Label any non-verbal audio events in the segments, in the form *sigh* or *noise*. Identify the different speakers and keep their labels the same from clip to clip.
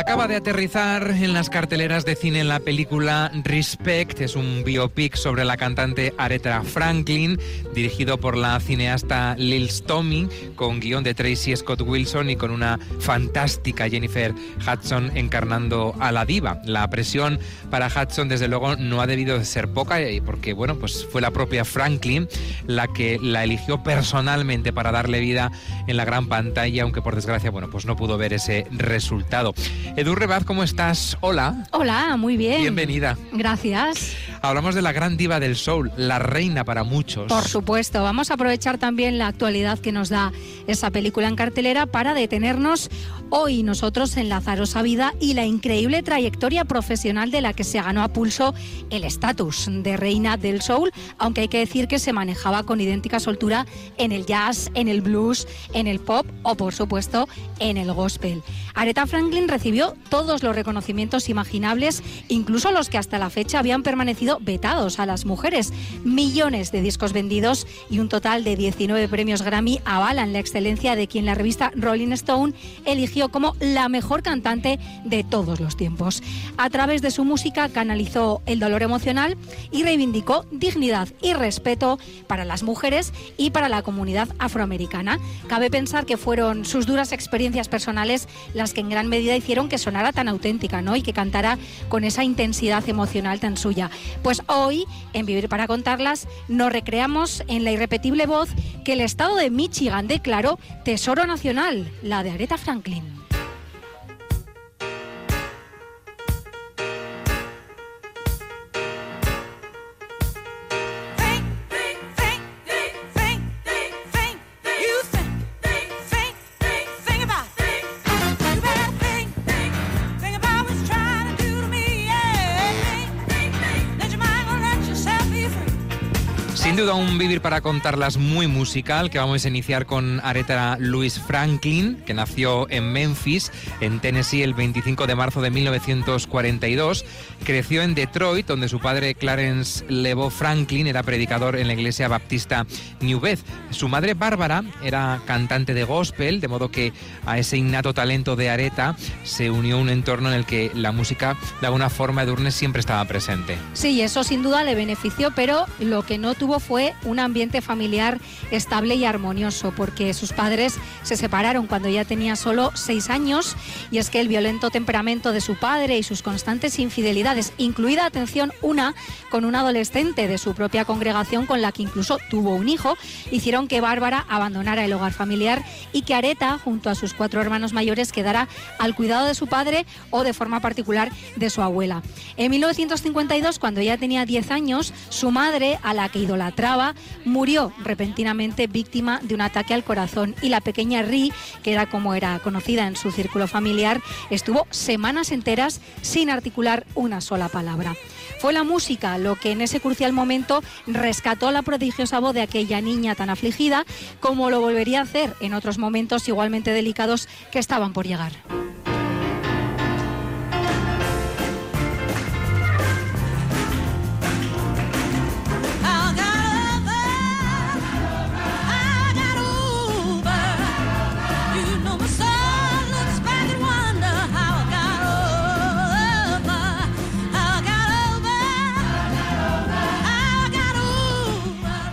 Speaker 1: Acaba de aterrizar en las carteleras de cine la película Respect, es un biopic sobre la cantante Aretha Franklin, dirigido por la cineasta Lil Tommy, con guion de Tracy Scott Wilson y con una fantástica Jennifer Hudson encarnando a la diva. La presión para Hudson, desde luego, no ha debido de ser poca, eh, porque bueno, pues fue la propia Franklin la que la eligió personalmente para darle vida en la gran pantalla, aunque por desgracia, bueno, pues no pudo ver ese resultado. Edu Rebaz, ¿cómo estás? Hola.
Speaker 2: Hola, muy bien.
Speaker 1: Bienvenida.
Speaker 2: Gracias.
Speaker 1: Hablamos de la gran diva del soul, la reina para muchos.
Speaker 2: Por supuesto, vamos a aprovechar también la actualidad que nos da esa película en cartelera para detenernos hoy nosotros en la azarosa vida y la increíble trayectoria profesional de la que se ganó a pulso el estatus de reina del soul, aunque hay que decir que se manejaba con idéntica soltura en el jazz, en el blues, en el pop o por supuesto en el gospel. Aretha Franklin recibió todos los reconocimientos imaginables, incluso los que hasta la fecha habían permanecido vetados a las mujeres. Millones de discos vendidos y un total de 19 premios Grammy avalan la excelencia de quien la revista Rolling Stone eligió como la mejor cantante de todos los tiempos. A través de su música canalizó el dolor emocional y reivindicó dignidad y respeto para las mujeres y para la comunidad afroamericana. Cabe pensar que fueron sus duras experiencias personales las que en gran medida hicieron que sonara tan auténtica, ¿no? Y que cantara con esa intensidad emocional tan suya. Pues hoy, en Vivir para contarlas, nos recreamos en la irrepetible voz que el estado de Michigan declaró Tesoro Nacional, la de Aretha Franklin.
Speaker 1: Duda un vivir para contarlas muy musical que vamos a iniciar con Aretha Louise Franklin, que nació en Memphis, en Tennessee, el 25 de marzo de 1942. Creció en Detroit, donde su padre Clarence Levo Franklin era predicador en la iglesia baptista New Beth. Su madre Bárbara era cantante de gospel, de modo que a ese innato talento de Aretha se unió un entorno en el que la música de alguna forma Edurne siempre estaba presente.
Speaker 2: Sí, eso sin duda le benefició, pero lo que no tuvo fue un ambiente familiar estable y armonioso, porque sus padres se separaron cuando ya tenía solo seis años, y es que el violento temperamento de su padre y sus constantes infidelidades, incluida, atención, una con un adolescente de su propia congregación con la que incluso tuvo un hijo, hicieron que Bárbara abandonara el hogar familiar y que Areta, junto a sus cuatro hermanos mayores, quedara al cuidado de su padre o de forma particular de su abuela. En 1952, cuando ella tenía 10 años, su madre, a la que idolatraba, murió repentinamente víctima de un ataque al corazón y la pequeña Ri, que era como era conocida en su círculo familiar, estuvo semanas enteras sin articular una sola palabra. Fue la música lo que en ese crucial momento rescató la prodigiosa voz de aquella niña tan afligida, como lo volvería a hacer en otros momentos igualmente delicados que estaban por llegar.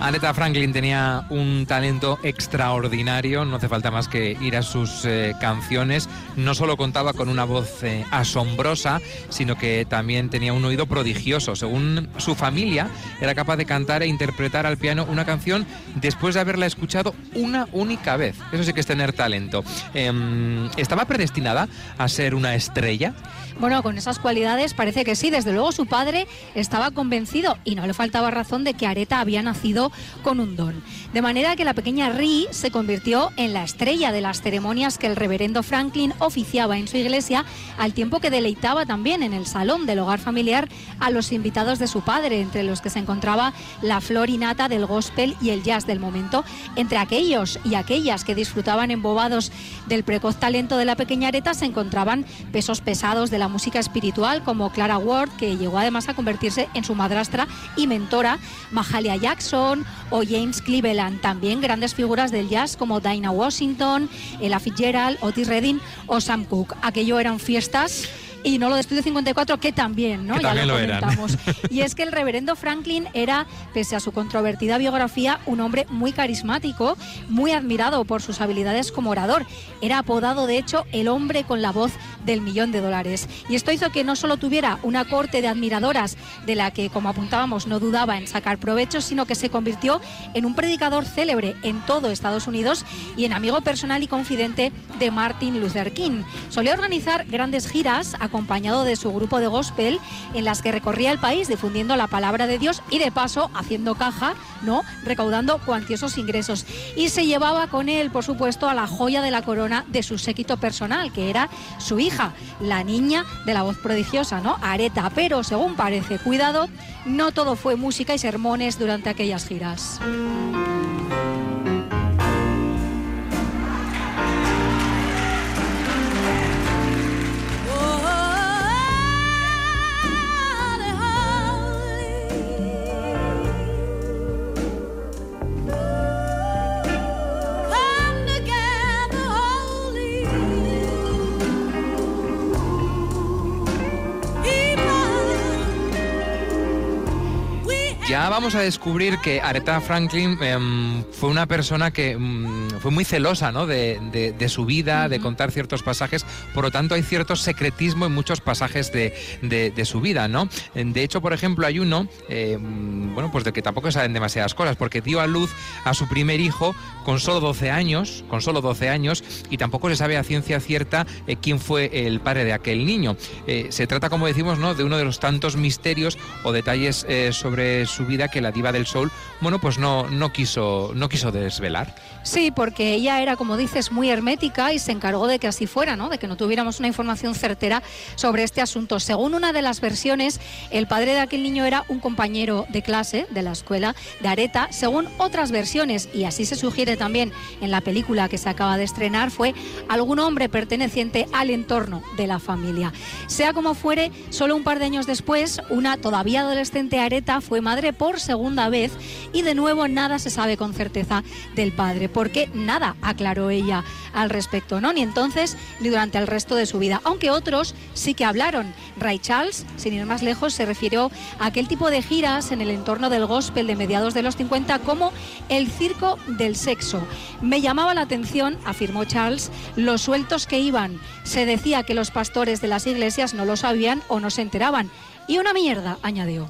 Speaker 1: Aretha Franklin tenía un talento extraordinario, no hace falta más que ir a sus eh, canciones. No solo contaba con una voz eh, asombrosa, sino que también tenía un oído prodigioso. Según su familia, era capaz de cantar e interpretar al piano una canción después de haberla escuchado una única vez. Eso sí que es tener talento. Em, ¿Estaba predestinada a ser una estrella?
Speaker 2: Bueno, con esas cualidades parece que sí. Desde luego su padre estaba convencido y no le faltaba razón de que Areta había nacido con un don. De manera que la pequeña Ri se convirtió en la estrella de las ceremonias que el reverendo Franklin oficiaba en su iglesia, al tiempo que deleitaba también en el salón del hogar familiar a los invitados de su padre, entre los que se encontraba la flor innata del gospel y el jazz del momento. Entre aquellos y aquellas que disfrutaban embobados del precoz talento de la pequeña Areta se encontraban pesos pesados de la música espiritual como Clara Ward, que llegó además a convertirse en su madrastra y mentora, Mahalia Jackson o James Cleveland. También grandes figuras del jazz como Dinah Washington, Ella Fitzgerald, Otis Redding o Sam Cooke. Aquello eran fiestas y no lo de Estudio 54, que también, ¿no?
Speaker 1: ya lo, comentamos. *laughs*
Speaker 2: y es que el reverendo Franklin era, pese a su controvertida biografía, un hombre muy carismático, muy admirado por sus habilidades como orador. Era apodado, de hecho, el hombre con la voz del millón de dólares. Y esto hizo que no solo tuviera una corte de admiradoras de la que, como apuntábamos, no dudaba en sacar provecho, sino que se convirtió en un predicador célebre en todo Estados Unidos y en amigo personal y confidente de Martin Luther King. Solía organizar grandes giras a acompañado de su grupo de gospel en las que recorría el país difundiendo la palabra de Dios y de paso haciendo caja, ¿no? recaudando cuantiosos ingresos. Y se llevaba con él, por supuesto, a la joya de la corona de su séquito personal, que era su hija, la niña de la voz prodigiosa, ¿no? Areta, pero según parece, cuidado, no todo fue música y sermones durante aquellas giras.
Speaker 1: Ya vamos a descubrir que Aretha Franklin em, fue una persona que mm, fue muy celosa ¿no? de, su vida, de contar ciertos pasajes, por lo tanto hay cierto secretismo en muchos pasajes de, su vida. ¿no? De hecho, por ejemplo, hay uno, em, bueno, pues de que tampoco saben demasiadas cosas, porque dio a luz a su primer hijo con solo 12 años, con solo 12 años, y tampoco se sabe a ciencia cierta eh, quién fue el padre de aquel niño. Eh, se trata, como decimos, ¿no? de uno de los tantos misterios o detalles eh, sobre su su vida que la diva del sol, bueno, pues no, no, quiso, no quiso desvelar.
Speaker 2: Sí, porque ella era, como dices, muy hermética y se encargó de que así fuera, ¿no? De que no tuviéramos una información certera sobre este asunto. Según una de las versiones, el padre de aquel niño era un compañero de clase de la escuela de Areta. Según otras versiones, y así se sugiere también en la película que se acaba de estrenar, fue algún hombre perteneciente al entorno de la familia. Sea como fuere, solo un par de años después, una todavía adolescente Areta fue madre por segunda vez y de nuevo nada se sabe con certeza del padre, porque nada aclaró ella al respecto, ¿no? Ni entonces ni durante el resto de su vida, aunque otros sí que hablaron. Ray Charles, sin ir más lejos, se refirió a aquel tipo de giras en el entorno del gospel de mediados de los 50 como el circo del sexo. Me llamaba la atención, afirmó Charles, los sueltos que iban. Se decía que los pastores de las iglesias no lo sabían o no se enteraban. Y una mierda, añadió.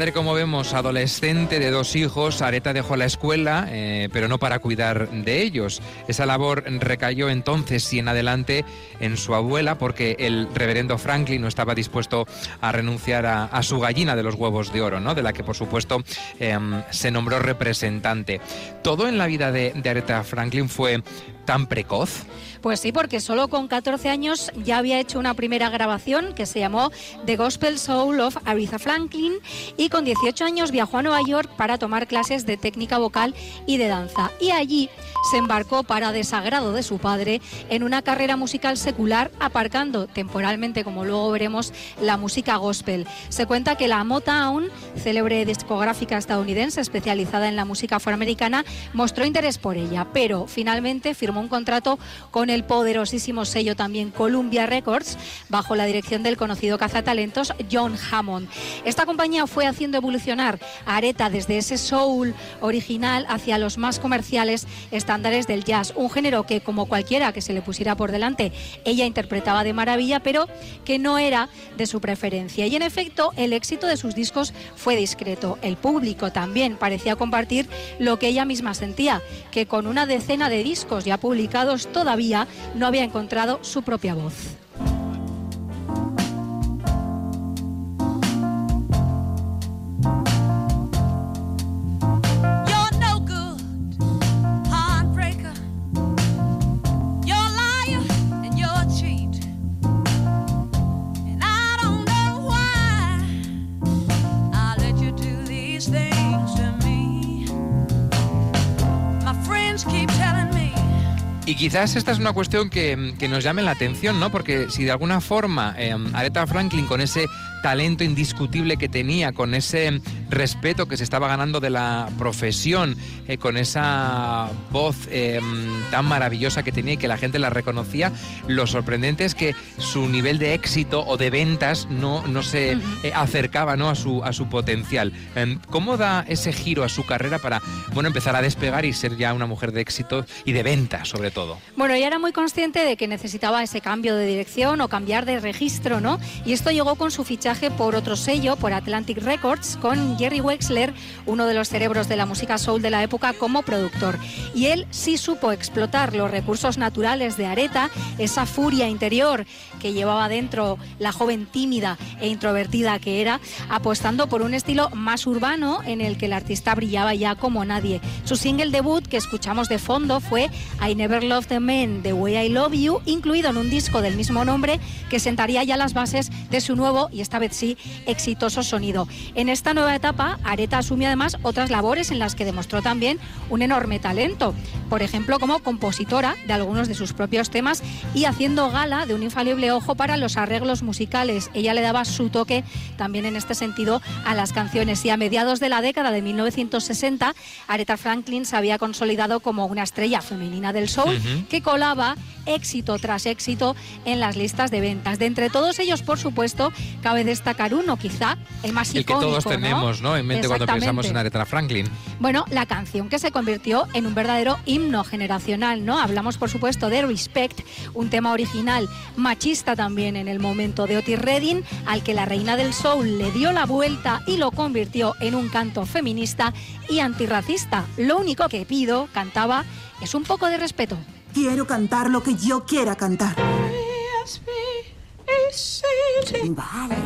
Speaker 1: Como vemos, adolescente de dos hijos, Areta dejó la escuela, eh, pero no para cuidar de ellos. Esa labor recayó entonces y en adelante en su abuela, porque el reverendo Franklin no estaba dispuesto a renunciar a, su gallina de los huevos de oro, ¿no? de la que por supuesto em, se nombró representante. Todo en la vida de, de Aretha Franklin fue tan precoz.
Speaker 2: Pues sí, porque solo con 14 años ya había hecho una primera grabación que se llamó The Gospel Soul of Aretha Franklin y con 18 años viajó a Nueva York para tomar clases de técnica vocal y de danza. Y allí se embarcó para desagrado de su padre en una carrera musical secular, aparcando temporalmente, como luego veremos, la música gospel. Se cuenta que la Motown, célebre discográfica estadounidense especializada en la música afroamericana, mostró interés por ella, pero finalmente firmó un contrato con el poderosísimo sello también Columbia Records, bajo la dirección del conocido cazatalentos John Hammond. Esta compañía fue haciendo evolucionar a Areta desde ese soul original hacia los más comerciales estándares del jazz, un género que como cualquiera que se le pusiera por delante, ella interpretaba de maravilla, pero que no era de su preferencia. Y en efecto, el éxito de sus discos fue discreto. El público también parecía compartir lo que ella misma sentía, que con una decena de discos ya publicados todavía no había encontrado su propia voz.
Speaker 1: Quizás esta es una cuestión que, nos llame la atención, ¿no? Porque si de alguna forma eh, Aretha Franklin, con ese talento indiscutible que tenía, con ese respeto que se estaba ganando de la profesión, eh, con esa voz eh, tan maravillosa que tenía y que la gente la reconocía, lo sorprendente es que su nivel de éxito o de ventas no, no se acercaba ¿no? A, su, a su potencial. Em, ¿Cómo da ese giro a su carrera para bueno, empezar a despegar y ser ya una mujer de éxito y de ventas, sobre todo?
Speaker 2: Bueno, ella era muy consciente de que necesitaba ese cambio de dirección o cambiar de registro, ¿no? Y esto llegó con su fichaje por otro sello, por Atlantic Records, con Jerry Wexler, uno de los cerebros de la música soul de la época, como productor. Y él sí supo explotar los recursos naturales de Areta, esa furia interior que llevaba dentro la joven tímida e introvertida que era, apostando por un estilo más urbano en el que el artista brillaba ya como nadie. Su single debut que escuchamos de fondo fue I Never Love the Men, The Way I Love You, incluido en un disco del mismo nombre que sentaría ya las bases de su nuevo y esta vez sí exitoso sonido. En esta nueva etapa, Areta asumió además otras labores en las que demostró también un enorme talento, por ejemplo como compositora de algunos de sus propios temas y haciendo gala de un infalible ojo para los arreglos musicales. Ella le daba su toque también en este sentido a las canciones y a mediados de la década de 1960, Aretha Franklin se había consolidado como una estrella femenina del soul que colaba éxito tras éxito en las listas de ventas. De entre todos ellos, por supuesto, cabe destacar uno, quizá el más
Speaker 1: el
Speaker 2: que
Speaker 1: todos tenemos ¿no? en mente cuando pensamos en Aretha Franklin.
Speaker 2: Bueno, la canción que se convirtió en un verdadero himno generacional, ¿no? Hablamos, por supuesto, de Respect, un tema original machista también en el momento de Otis Redding, al que la reina del soul le dio la vuelta y lo convirtió en un canto feminista y antirracista. Lo único que pido, cantaba, es un poco de respeto.
Speaker 3: Quiero cantar lo que yo quiera cantar. Vale.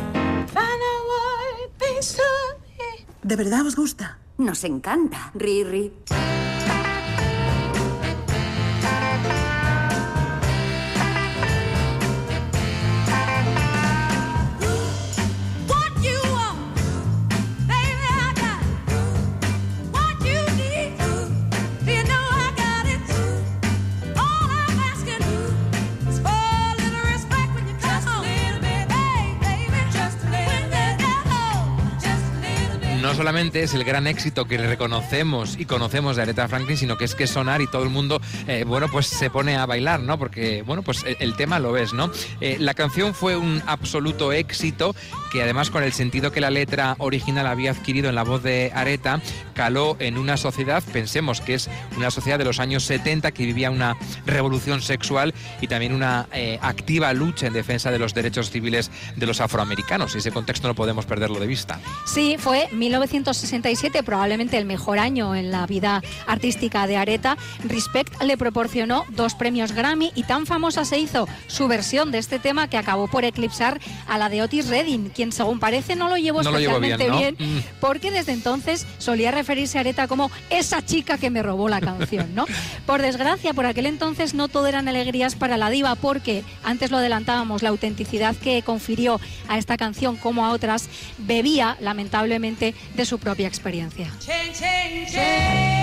Speaker 3: ¿De verdad os gusta?
Speaker 4: Nos encanta, Riri.
Speaker 1: Solamente es el gran éxito que reconocemos y conocemos de Aretha Franklin, sino que es que sonar y todo el mundo, eh, bueno, pues se pone a bailar, ¿no? Porque, bueno, pues el, tema lo ves, ¿no? Eh, la canción fue un absoluto éxito que además con el sentido que la letra original había adquirido en la voz de Areta, caló en una sociedad, pensemos que es una sociedad de los años 70 que vivía una revolución sexual y también una eh, activa lucha en defensa de los derechos civiles de los afroamericanos. Y ese contexto no podemos perderlo de vista.
Speaker 2: Sí, fue 1967, probablemente el mejor año en la vida artística de Areta. Respect le proporcionó dos premios Grammy y tan famosa se hizo su versión de este tema que acabó por eclipsar a la de Otis Redding, quien según parece no lo llevó especialmente bien, mm. porque desde entonces solía referirse a Areta como esa chica que me robó la canción, ¿no? *laughs* por desgracia, por aquel entonces no todo eran alegrías para la diva, porque antes lo adelantábamos, la autenticidad que confirió a esta canción como a otras bebía lamentablemente de su propia experiencia.
Speaker 1: Hoy en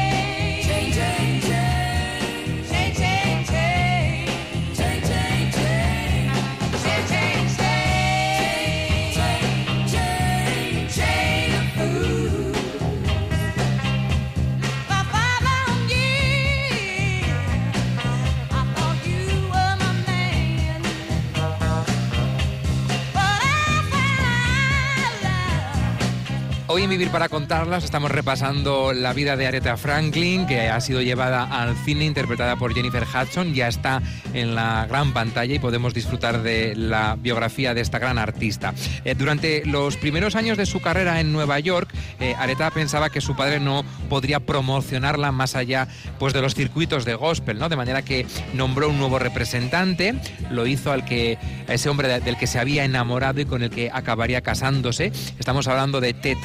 Speaker 1: Vivir para contarlas estamos repasando la vida de Aretha Franklin, que ha sido llevada al cine interpretada por Jennifer Hudson, ya está en la gran pantalla y podemos disfrutar de la biografía de esta gran artista. Eh, durante los primeros años de su carrera en Nueva York, eh, Aretha pensaba que su padre no podría promocionarla más allá pues, de los circuitos de gospel, ¿no? De manera que nombró un nuevo representante, lo hizo al que a ese hombre del que se había enamorado y con el que acabaría casándose. Estamos hablando de Ted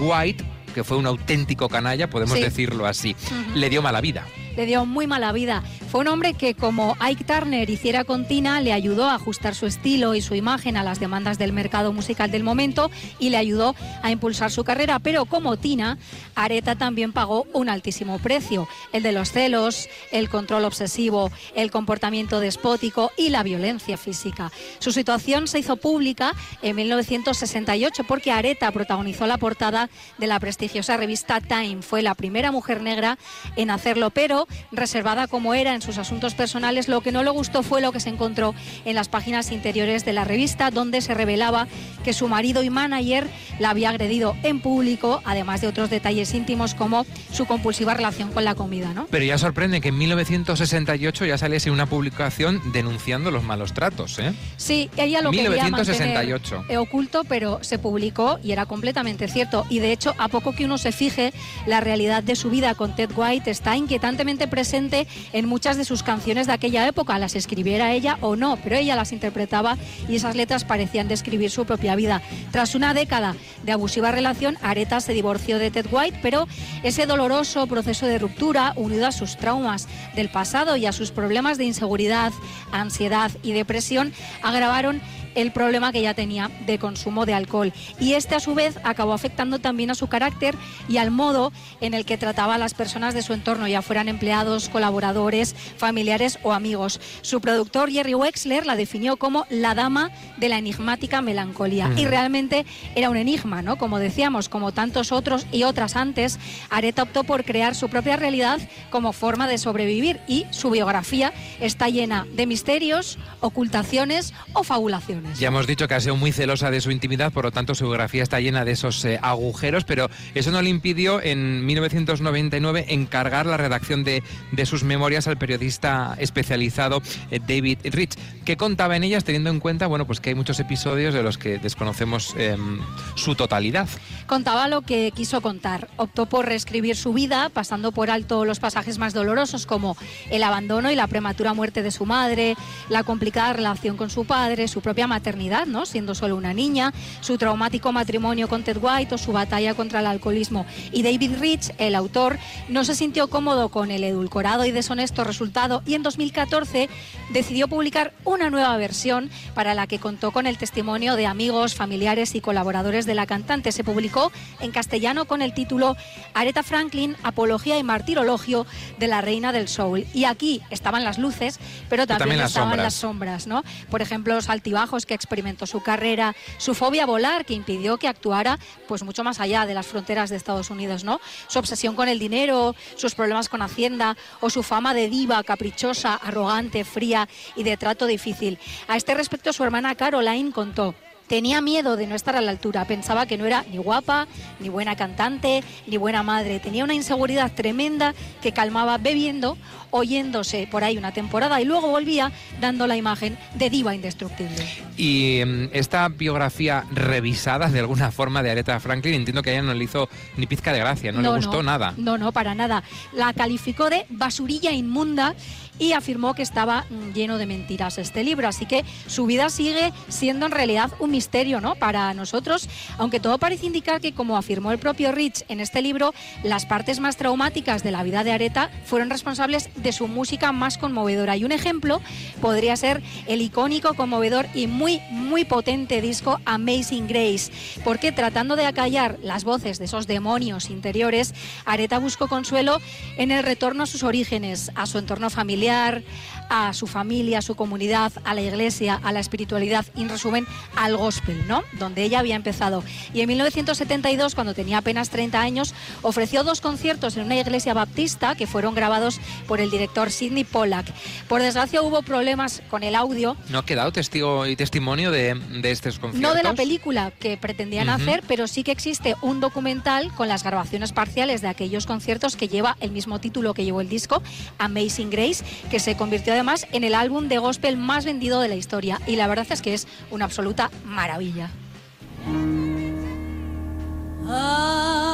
Speaker 1: White, que fue un auténtico canalla, podemos
Speaker 2: Sí.
Speaker 1: decirlo así, le dio mala vida.
Speaker 2: le dio muy mala vida. Fue un hombre que, como Ike Turner hiciera con Tina, le ayudó a ajustar su estilo y su imagen a las demandas del mercado musical del momento y le ayudó a impulsar su carrera. Pero como Tina, Aretha también pagó un altísimo precio, el de los celos, el control obsesivo, el comportamiento despótico y la violencia física. Su situación se hizo pública en 1968 porque Aretha protagonizó la portada de la prestigiosa revista Time. Fue la primera mujer negra en hacerlo, pero reservada como era en sus asuntos personales, lo que no le gustó fue lo que se encontró en las páginas interiores de la revista, donde se revelaba que su marido y manager la había agredido en público, además de otros detalles íntimos como su compulsiva relación con la comida, ¿no?
Speaker 1: Pero ya sorprende que en 1968 ya saliese una publicación denunciando los malos tratos, ¿eh?
Speaker 2: Sí, ella lo quería
Speaker 1: 1968.
Speaker 2: mantener eh, oculto, pero se publicó y era completamente cierto. Y de hecho, a poco que uno se fije, la realidad de su vida con Ted White está inquietantemente presente en muchas de sus canciones de aquella época, las escribiera ella o no, pero ella las interpretaba y esas letras parecían describir su propia vida. Tras una década de abusiva relación, Aretha se divorció de Ted White, pero ese doloroso proceso de ruptura, unido a sus traumas del pasado y a sus problemas de inseguridad, ansiedad y depresión, agravaron el problema que ya tenía de consumo de alcohol. Y este a su vez acabó afectando también a su carácter y al modo en el que trataba a las personas de su entorno, ya fueran empleados, colaboradores, familiares o amigos. Su productor Jerry Wexler la definió como la dama de la enigmática melancolía. Y realmente era un enigma, ¿no? Como decíamos, como tantos otros y otras antes, Aretha optó por crear su propia realidad como forma de sobrevivir y su biografía está llena de misterios, ocultaciones o fabulaciones.
Speaker 1: Ya hemos dicho que ha sido muy celosa de su intimidad, por lo tanto su biografía está llena de esos eh, agujeros, pero eso no le impidió en 1999 encargar la redacción de, de sus memorias al periodista especializado eh, David Rich, que contaba en ellas teniendo en cuenta, bueno, pues que hay muchos episodios de los que desconocemos em, su totalidad.
Speaker 2: Contaba lo que quiso contar. Optó por reescribir su vida, pasando por alto los pasajes más dolorosos como el abandono y la prematura muerte de su madre, la complicada relación con su padre, su propia maternidad, ¿no? siendo solo una niña, su traumático matrimonio con Ted White o su batalla contra el alcoholismo. Y David Rich, el autor, no se sintió cómodo con el edulcorado y deshonesto resultado y en 2014 decidió publicar una nueva versión para la que contó con el testimonio de amigos, familiares y colaboradores de la cantante. Se publicó en castellano con el título Aretha Franklin, Apología y Martirologio de la Reina del Soul. Y aquí estaban las luces, pero también,
Speaker 1: también las
Speaker 2: estaban
Speaker 1: sombras.
Speaker 2: las sombras, ¿no? Por ejemplo, los altibajos que experimentó su carrera, su fobia a volar que impidió que actuara pues mucho más allá de las fronteras de Estados Unidos, ¿no? Su obsesión con el dinero, sus problemas con Hacienda o su fama de diva, caprichosa, arrogante, fría y de trato difícil. A este respecto su hermana Caroline contó Tenía miedo de no estar a la altura, pensaba que no era ni guapa, ni buena cantante, ni buena madre. Tenía una inseguridad tremenda que calmaba bebiendo, oyéndose por ahí una temporada y luego volvía dando la imagen de diva indestructible.
Speaker 1: Y em, esta biografía revisada de alguna forma de Aretha Franklin, entiendo que a ella no le hizo ni pizca de gracia, no, le gustó nada.
Speaker 2: No, no, para nada. La calificó de basurilla inmunda y afirmó que estaba mm, lleno de mentiras este libro. Así que su vida sigue siendo en realidad un misterio, ¿no? Para nosotros, aunque todo parece indicar que, como afirmó el propio Rich en este libro, las partes más traumáticas de la vida de Aretha fueron responsables de su música más conmovedora. Y un ejemplo podría ser el icónico, conmovedor y muy, muy potente disco Amazing Grace, porque tratando de acallar las voces de esos demonios interiores, Aretha buscó consuelo en el retorno a sus orígenes, a su entorno familiar, familiar, a su familia, a su comunidad, a la iglesia, a la espiritualidad y en resumen al gospel, ¿no? Donde ella había empezado. Y en 1972, cuando tenía apenas 30 años, ofreció dos conciertos en una iglesia baptista que fueron grabados por el director Sidney Pollack. Por desgracia hubo problemas con el audio.
Speaker 1: ¿No ha quedado testigo y testimonio de, de estos conciertos?
Speaker 2: No de la película que pretendían hacer, pero sí que existe un documental con las grabaciones parciales de aquellos conciertos que lleva el mismo título que llevó el disco, Amazing Grace, que se convirtió además en el álbum de gospel más vendido de la historia. Y la verdad es que es una absoluta maravilla.
Speaker 5: Amazing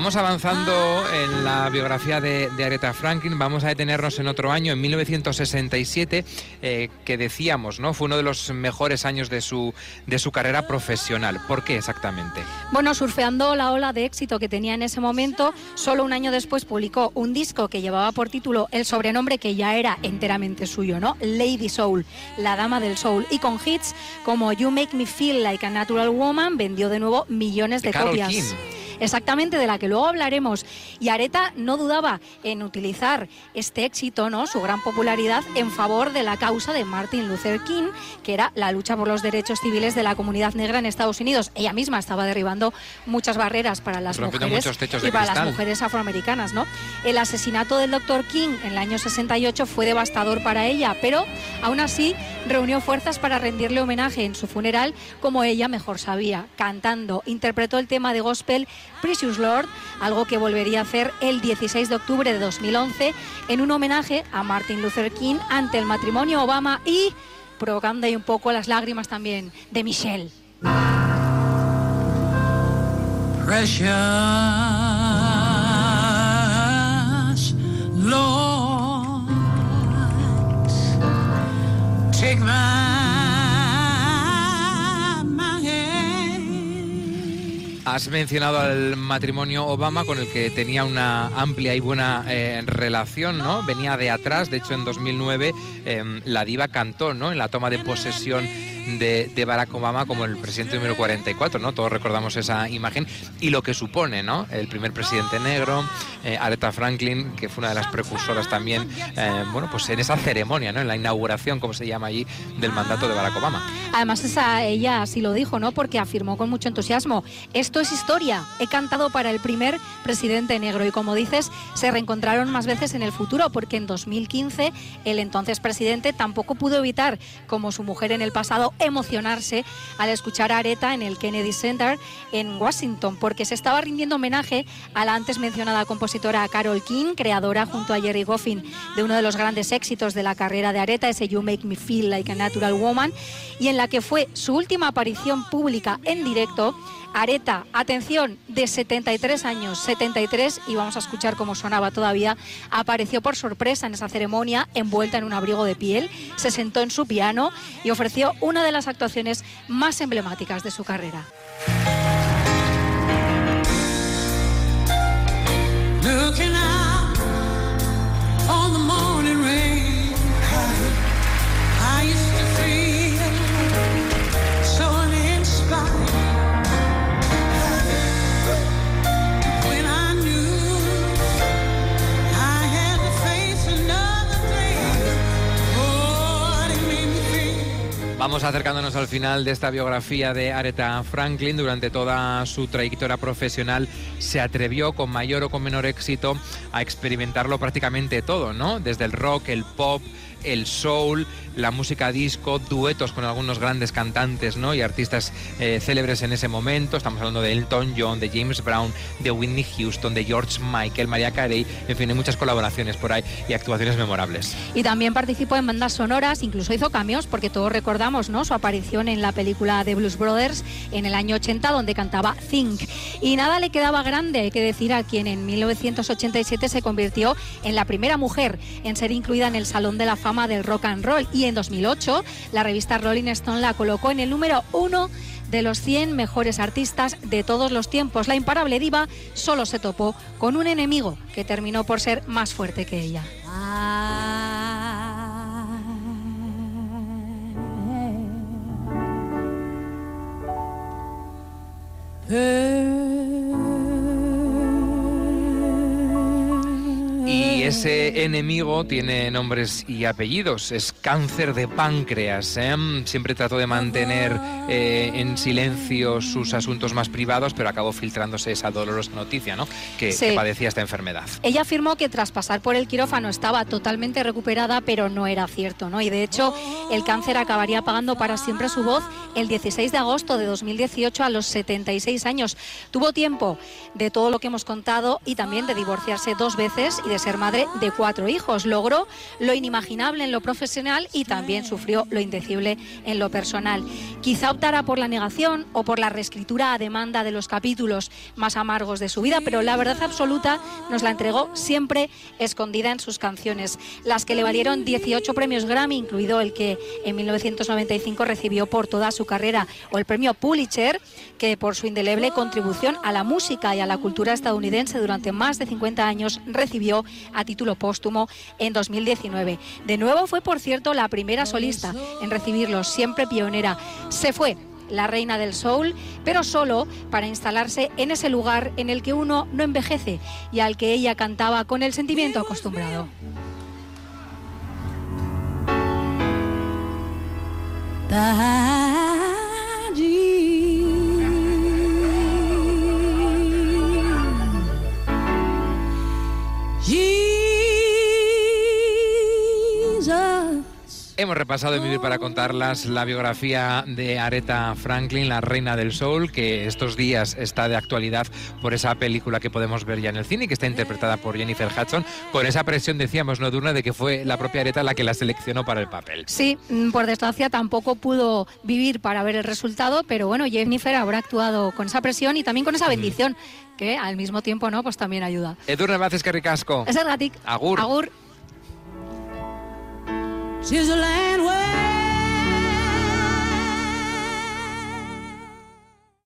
Speaker 1: Vamos avanzando en la biografía de, de, Aretha Franklin, vamos a detenernos en otro año, en 1967, eh, que decíamos, ¿no? Fue uno de los mejores años de su, de su carrera profesional. ¿Por qué exactamente?
Speaker 2: Bueno, surfeando la ola de éxito que tenía en ese momento, solo un año después publicó un disco que llevaba por título el sobrenombre que ya era enteramente suyo, ¿no? Lady Soul, la dama del soul. Y con hits como You Make Me Feel Like a Natural Woman, vendió de nuevo millones de,
Speaker 1: de
Speaker 2: copias.
Speaker 1: King
Speaker 2: exactamente de la que luego hablaremos. Y Areta no dudaba en utilizar este éxito, ¿no? su gran popularidad, en favor de la causa de Martin Luther King, que era la lucha por los derechos civiles de la comunidad negra en Estados Unidos. Ella misma estaba derribando muchas barreras para las mujeres y para las mujeres afroamericanas. ¿no? El asesinato del Dr. King en el año 68 fue devastador para ella, pero aún así reunió fuerzas para rendirle homenaje en su funeral como ella mejor sabía, cantando. Interpretó el tema de gospel Precious Lord, algo que volvería a hacer el 16 de octubre de 2011 en un homenaje a Martin Luther King ante el matrimonio Obama y provocando ahí un poco las lágrimas también de Michelle.
Speaker 5: Precious Lord, take my
Speaker 1: Has mencionado al matrimonio Obama con el que tenía una amplia y buena eh, relación, ¿no? Venía de atrás, de hecho en 2009 eh, la diva cantó, ¿no? En la toma de posesión de, Barack Obama como el presidente número 44, ¿no? Todos recordamos esa imagen y lo que supone, ¿no? El primer presidente negro, eh, Aretha Franklin, que fue una de las precursoras también, eh, bueno, pues en esa ceremonia, ¿no? En la inauguración, como se llama allí, del mandato de Barack Obama.
Speaker 2: Además, esa, ella así lo dijo, ¿no? Porque afirmó con mucho entusiasmo, esto es historia, he cantado para el primer presidente negro y como dices, se reencontraron más veces en el futuro, porque en 2015 el entonces presidente tampoco pudo evitar, como su mujer en el pasado, emocionarse al escuchar a Areta en el Kennedy Center en Washington, porque se estaba rindiendo homenaje a la antes mencionada compositora Carol King, creadora junto a Jerry Goffin de uno de los grandes éxitos de la carrera de Areta, ese You Make Me Feel Like a Natural Woman, y en la que fue su última aparición pública en directo. Areta, atención, de 73 años, 73, y vamos a escuchar cómo sonaba todavía, apareció por sorpresa en esa ceremonia, envuelta en un abrigo de piel, se sentó en su piano y ofreció una de las actuaciones más emblemáticas de su carrera.
Speaker 1: Vamos acercándonos al final de esta biografía de Aretha Franklin. Durante toda su trayectoria profesional se atrevió con mayor o con menor éxito a experimentarlo prácticamente todo, ¿no? Desde el rock, el pop, el soul, la música disco, duetos con algunos grandes cantantes ¿no? y artistas eh, célebres en ese momento. Estamos hablando de Elton John, de James Brown, de Whitney Houston, de George Michael, María Carey, en fin, hay muchas colaboraciones por ahí y actuaciones memorables.
Speaker 2: Y también participó en bandas sonoras, incluso hizo cambios, porque todos recordamos ¿no? su aparición en la película de Blues Brothers en el año 80, donde cantaba Think. Y nada le quedaba grande, hay que decir, a quien en 1987 se convirtió en la primera mujer en ser incluida en el Salón de la Fama del Rock and Roll. Y en 2008, la revista Rolling Stone la colocó en el número uno de los 100 mejores artistas de todos los tiempos. La imparable diva solo se topó con un enemigo que terminó por ser más fuerte que ella.
Speaker 1: Y ese enemigo tiene nombres y apellidos. Es cáncer de páncreas. ¿eh? Siempre trató de mantener eh, en silencio sus asuntos más privados, pero acabó filtrándose esa dolorosa noticia, ¿no? Que,
Speaker 2: Sí.
Speaker 1: que padecía esta enfermedad.
Speaker 2: Ella afirmó que tras pasar por el quirófano estaba totalmente recuperada, pero no era cierto, ¿no? Y de hecho, el cáncer acabaría pagando para siempre su voz el 16 de agosto de 2018 a los 76 años. Tuvo tiempo de todo lo que hemos contado y también de divorciarse dos veces y de ser madre de cuatro hijos. Logró lo inimaginable en lo profesional y también sufrió lo indecible en lo personal. Quizá optara por la negación o por la reescritura a demanda de los capítulos más amargos de su vida, pero la verdad absoluta nos la entregó siempre escondida en sus canciones, las que le valieron 18 premios Grammy, incluido el que en 1995 recibió por toda su carrera, o el premio Pulitzer, que por su indeleble contribución a la música y a la cultura estadounidense durante más de 50 años recibió a título póstumo en 2019. De nuevo fue, por cierto, la primera solista en recibirlo, siempre pionera. Se fue la reina del soul, pero solo para instalarse en ese lugar en el que uno no envejece y al que ella cantaba con el sentimiento acostumbrado.
Speaker 1: Hemos repasado en Vivir para contarlas la biografía de Aretha Franklin, la reina del soul, que estos días está de actualidad por esa película que podemos ver ya en el cine y que está interpretada por Jennifer Hudson, con esa presión, decíamos, no Durna, de que fue la propia Aretha la que la seleccionó para el papel.
Speaker 2: Sí, mm, por desgracia tampoco pudo vivir para ver el resultado, pero bueno, Jennifer habrá actuado con esa presión y también con esa bendición, que al mismo tiempo no, pues también ayuda.
Speaker 1: Edurne Vázquez Carricasco.
Speaker 2: Es el gatic.
Speaker 1: Agur.
Speaker 2: Agur.
Speaker 5: She's a land where